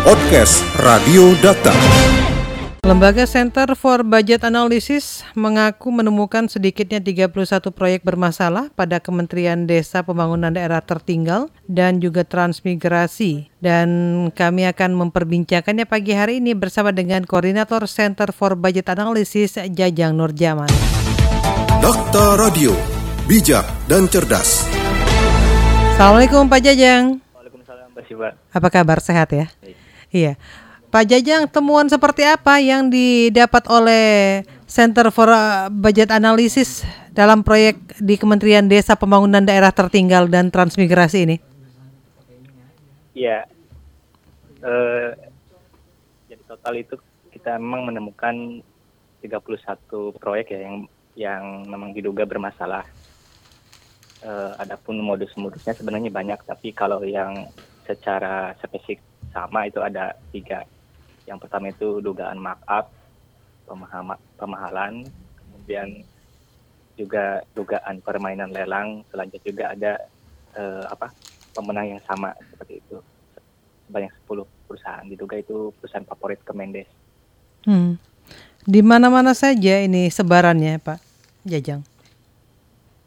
Podcast Radio Data. Lembaga Center for Budget Analysis mengaku menemukan sedikitnya 31 proyek bermasalah pada Kementerian Desa Pembangunan Daerah Tertinggal dan juga Transmigrasi. Dan kami akan memperbincangkannya pagi hari ini bersama dengan Koordinator Center for Budget Analysis Jajang Nurjaman. Dakta Radio, bijak dan cerdas. Assalamualaikum Pak Jajang. Waalaikumsalam Mbak Siwa. Apa kabar sehat ya? Baik. Iya. Pak Jajang, temuan seperti apa yang didapat oleh Center for Budget Analysis dalam proyek di Kementerian Desa Pembangunan Daerah Tertinggal dan Transmigrasi ini? Iya. Eh, jadi total itu kita memang menemukan 31 proyek ya yang yang memang diduga bermasalah. Eh, adapun modus-modusnya sebenarnya banyak, tapi kalau yang secara spesifik sama itu ada tiga. Yang pertama itu dugaan markup, pemahama, pemahalan, kemudian juga dugaan permainan lelang, selanjutnya juga ada eh, apa pemenang yang sama seperti itu. Sebanyak 10 perusahaan diduga itu perusahaan favorit Kemendes. Hmm. Di mana-mana saja ini sebarannya, Pak Jajang?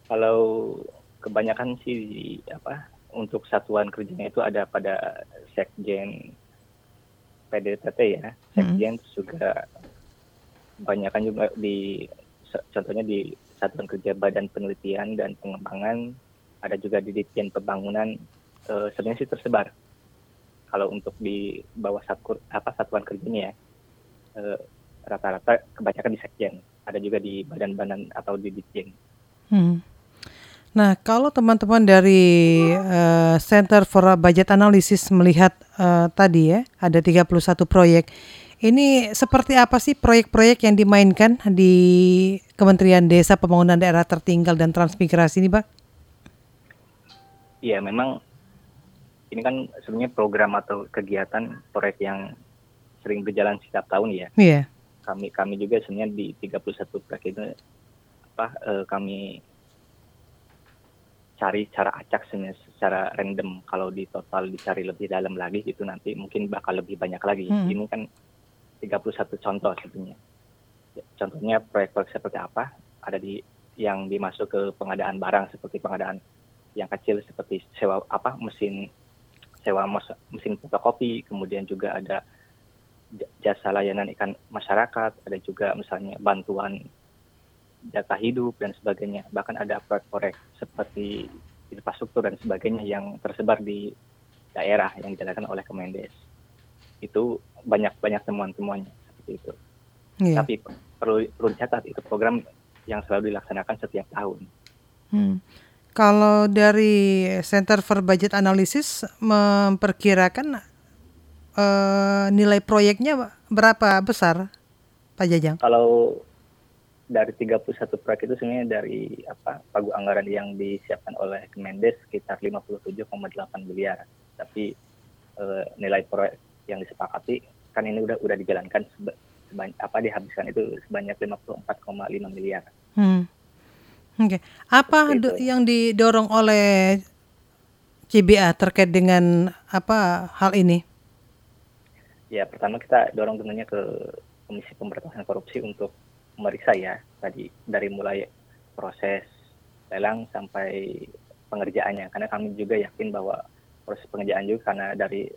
Kalau kebanyakan sih di, apa untuk satuan kerjanya itu ada pada sekjen PDTT ya, sekjen terus juga kebanyakan juga di contohnya di satuan kerja Badan Penelitian dan Pengembangan, ada juga di Ditjen Pembangunan eh, sebenarnya sih tersebar. Kalau untuk di bawah satu apa satuan kerjanya ya eh, rata-rata kebanyakan di sekjen, ada juga di badan-badan atau di Ditjen. Hmm. Nah, kalau teman-teman dari eh, Center for Budget Analysis melihat eh, tadi ya, ada 31 proyek. Ini seperti apa sih proyek-proyek yang dimainkan di Kementerian Desa Pembangunan Daerah Tertinggal dan Transmigrasi ini, Pak? Iya, memang ini kan sebenarnya program atau kegiatan proyek yang sering berjalan setiap tahun ya. Iya. Kami kami juga sebenarnya di 31 proyek itu apa eh, kami cari cara acak secara random kalau di total dicari lebih dalam lagi gitu nanti mungkin bakal lebih banyak lagi. Hmm. Ini kan 31 contoh sebenarnya. Ya, Contohnya proyek-proyek seperti apa? Ada di yang dimasuk ke pengadaan barang seperti pengadaan yang kecil seperti sewa apa mesin sewa mesin fotokopi, kemudian juga ada jasa layanan ikan masyarakat, ada juga misalnya bantuan data hidup dan sebagainya. Bahkan ada proyek-proyek seperti infrastruktur dan sebagainya yang tersebar di daerah yang dijalankan oleh Kemendes. Itu banyak-banyak temuan-temuannya seperti itu. Iya. Tapi perlu perlu dicatat itu program yang selalu dilaksanakan setiap tahun. Hmm. Kalau dari Center for Budget Analysis memperkirakan eh, nilai proyeknya berapa besar, Pak Jajang? Kalau dari 31 proyek itu sebenarnya dari apa pagu anggaran yang disiapkan oleh Kemendes sekitar 57,8 miliar. Tapi eh, nilai proyek yang disepakati kan ini udah udah dijalankan seba- sebanyak apa dihabiskan itu sebanyak 54,5 miliar. Hmm. Oke. Apa Seperti do- yang didorong oleh CBA terkait dengan apa hal ini? Ya pertama kita dorong tentunya ke Komisi Pemberantasan Korupsi untuk memeriksa ya tadi dari mulai proses lelang sampai pengerjaannya karena kami juga yakin bahwa proses pengerjaan juga karena dari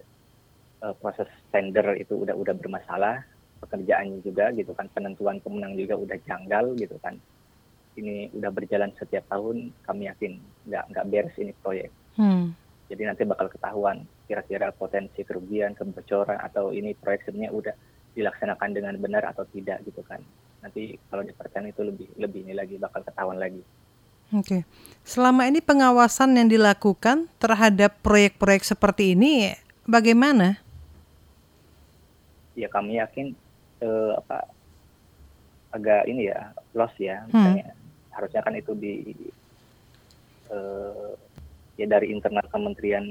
eh, proses tender itu udah udah bermasalah pekerjaannya juga gitu kan penentuan pemenang juga udah janggal gitu kan ini udah berjalan setiap tahun kami yakin nggak nggak beres ini proyek Hmm. jadi nanti bakal ketahuan kira-kira potensi kerugian, kebocoran atau ini proyek sebenarnya udah dilaksanakan dengan benar atau tidak gitu kan. Nanti kalau dipercaya itu lebih lebih ini lagi bakal ketahuan lagi. Oke. Selama ini pengawasan yang dilakukan terhadap proyek-proyek seperti ini bagaimana? Ya kami yakin eh, apa agak ini ya loss ya Hmm. misalnya harusnya kan itu di eh, ya dari internal kementerian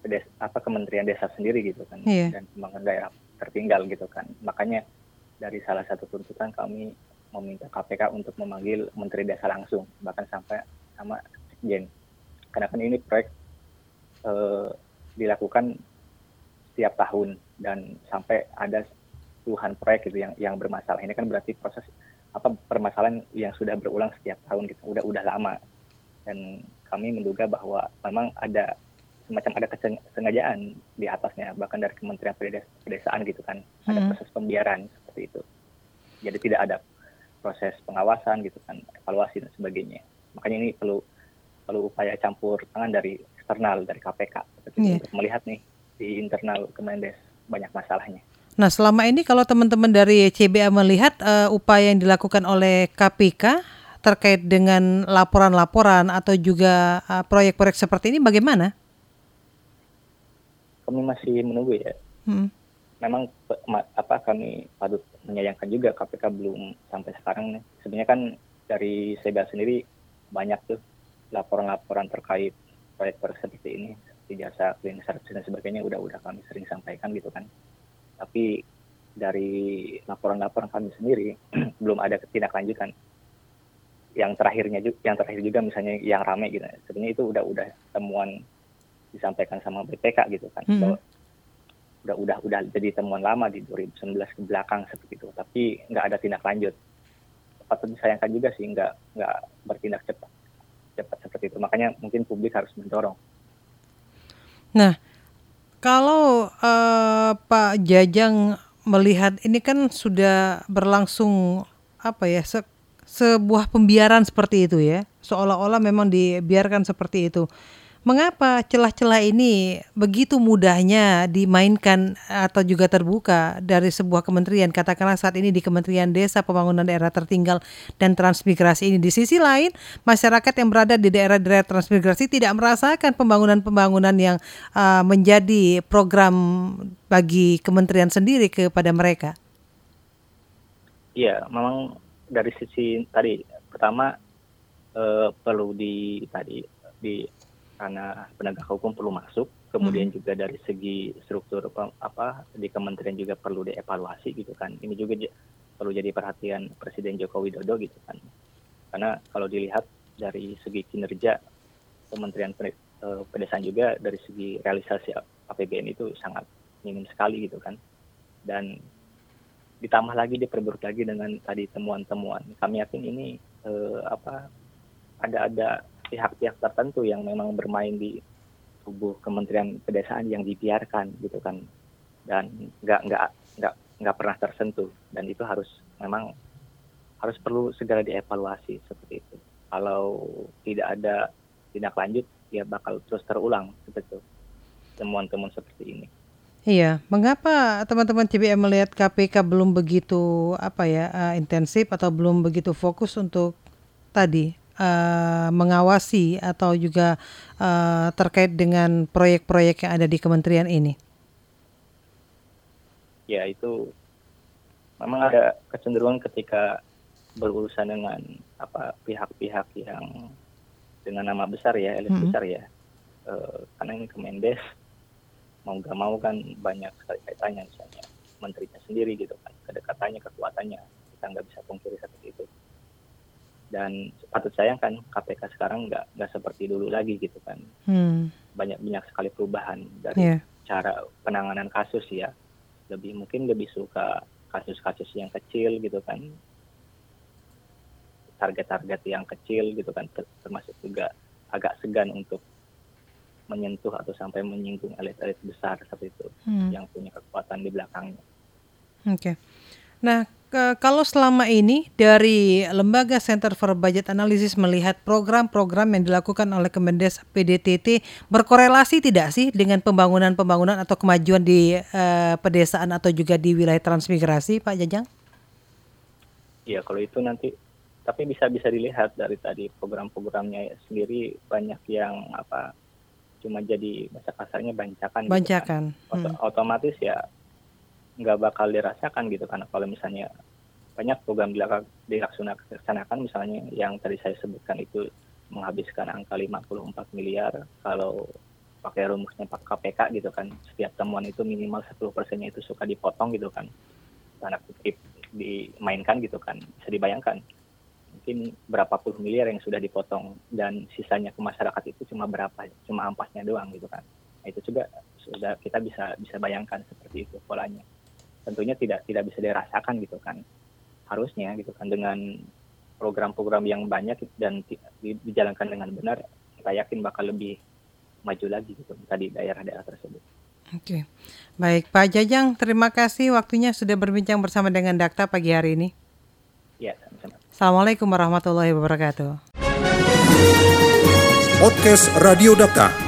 Des- apa kementerian desa sendiri gitu kan Iya. dan pembangunan daerah tertinggal gitu kan makanya dari salah satu tuntutan kami meminta KPK untuk memanggil Menteri Desa langsung bahkan sampai sama Sekjen. Karena kan ini proyek eh, dilakukan setiap tahun dan sampai ada puluhan proyek gitu yang yang bermasalah. Ini kan berarti proses apa permasalahan yang sudah berulang setiap tahun gitu. Udah udah lama. Dan kami menduga bahwa memang ada semacam ada kesengajaan di atasnya bahkan dari Kementerian Pedesaan gitu kan. Hmm. ada proses pembiaran seperti itu jadi tidak ada proses pengawasan gitu kan evaluasi dan sebagainya makanya ini perlu perlu upaya campur tangan dari eksternal dari KPK yeah. untuk melihat nih di internal Kemendes banyak masalahnya. Nah, selama ini kalau teman-teman dari CBA melihat uh, upaya yang dilakukan oleh KPK terkait dengan laporan-laporan atau juga uh, proyek-proyek seperti ini bagaimana? Kami masih menunggu ya. Hmm. Memang apa kami patut menyayangkan juga KPK belum sampai sekarang nih. Sebenarnya kan dari CBA sendiri banyak tuh laporan-laporan terkait proyek-proyek seperti ini seperti jasa cleaning service dan sebagainya udah udah kami sering sampaikan gitu kan tapi dari laporan-laporan kami sendiri belum ada ketindaklanjutan yang terakhirnya juga yang terakhir juga misalnya yang rame gitu sebenarnya itu udah udah temuan disampaikan sama BPK gitu kan hmm. bahwa udah udah udah jadi temuan lama di 2019 ke belakang seperti itu tapi nggak ada tindak lanjut patut disayangkan juga sih nggak nggak bertindak cepat cepat seperti itu. Makanya mungkin publik harus mendorong. Nah, kalau uh, Pak Jajang melihat ini kan sudah berlangsung apa ya se sebuah pembiaran seperti itu ya, seolah-olah memang dibiarkan seperti itu. Mengapa celah-celah ini begitu mudahnya dimainkan atau juga terbuka dari sebuah kementerian? Katakanlah saat ini di Kementerian Desa Pembangunan Daerah Tertinggal dan Transmigrasi ini. Di sisi lain, masyarakat yang berada di daerah-daerah transmigrasi tidak merasakan pembangunan-pembangunan yang uh, menjadi program bagi kementerian sendiri kepada mereka. Iya, memang dari sisi tadi pertama uh, perlu di tadi di karena penegak hukum perlu masuk. Kemudian hmm. juga dari segi struktur apa, apa di kementerian juga perlu dievaluasi gitu kan. Ini juga perlu jadi perhatian Presiden Joko Widodo gitu kan. Karena kalau dilihat dari segi kinerja Kementerian eh, Pedesaan juga dari segi realisasi APBN itu sangat minim sekali gitu kan. Dan ditambah lagi diperburuk lagi dengan tadi temuan-temuan. Kami yakin ini eh, apa ada ada pihak-pihak tertentu yang memang bermain di tubuh Kementerian Pedesaan yang dibiarkan gitu kan. Dan nggak nggak nggak nggak pernah tersentuh. Dan itu harus memang harus perlu segera dievaluasi seperti itu. Kalau tidak ada tindak lanjut ya bakal terus terulang seperti temuan-temuan seperti ini. Iya, mengapa teman-teman CBM melihat KPK belum begitu apa ya uh, intensif atau belum begitu fokus untuk tadi uh, mengawasi atau juga uh, terkait dengan proyek-proyek yang ada di kementerian ini? Ya itu memang ada kecenderungan ketika berurusan dengan apa pihak-pihak yang dengan nama besar ya elit hmm. besar ya uh, karena ini Kemendes mau gak mau kan banyak sekali kaitannya misalnya menterinya sendiri gitu kan kedekatannya kekuatannya kita nggak bisa pungkiri seperti itu dan patut sayangkan KPK sekarang nggak nggak seperti dulu lagi gitu kan hmm. banyak banyak sekali perubahan dari yeah. cara penanganan kasus ya lebih mungkin lebih suka kasus-kasus yang kecil gitu kan target-target yang kecil gitu kan termasuk juga agak segan untuk menyentuh atau sampai menyinggung elit-elit besar seperti itu hmm. yang punya kekuatan di belakangnya. Oke. Okay. Nah, ke, kalau selama ini dari Lembaga Center for Budget Analysis melihat program-program yang dilakukan oleh Kemendes PDTT berkorelasi tidak sih dengan pembangunan-pembangunan atau kemajuan di uh, pedesaan atau juga di wilayah transmigrasi, Pak Jajang? Iya, kalau itu nanti tapi bisa bisa dilihat dari tadi program-programnya sendiri banyak yang apa cuma jadi bahasa kasarnya bancakan. Bancakan. Gitu kan. hmm. Otomatis ya nggak bakal dirasakan gitu kan. Kalau misalnya banyak program dilaksanakan misalnya yang tadi saya sebutkan itu menghabiskan angka 54 miliar kalau pakai rumusnya Pak KPK gitu kan. Setiap temuan itu minimal 10 persennya itu suka dipotong gitu kan. Tanda kutip dimainkan gitu kan. Bisa dibayangkan mungkin berapa puluh miliar yang sudah dipotong dan sisanya ke masyarakat itu cuma berapa cuma ampasnya doang gitu kan. Nah, itu juga bisa kita bisa bisa bayangkan seperti itu polanya tentunya tidak tidak bisa dirasakan gitu kan harusnya gitu kan dengan program-program yang banyak dan dijalankan dengan benar kita yakin bakal lebih maju lagi gitu di daerah-daerah tersebut. Oke, baik Pak Jajang, terima kasih waktunya sudah berbincang bersama dengan Dakta pagi hari ini. Ya, sama-sama. Assalamualaikum warahmatullahi wabarakatuh. Podcast Radio Data.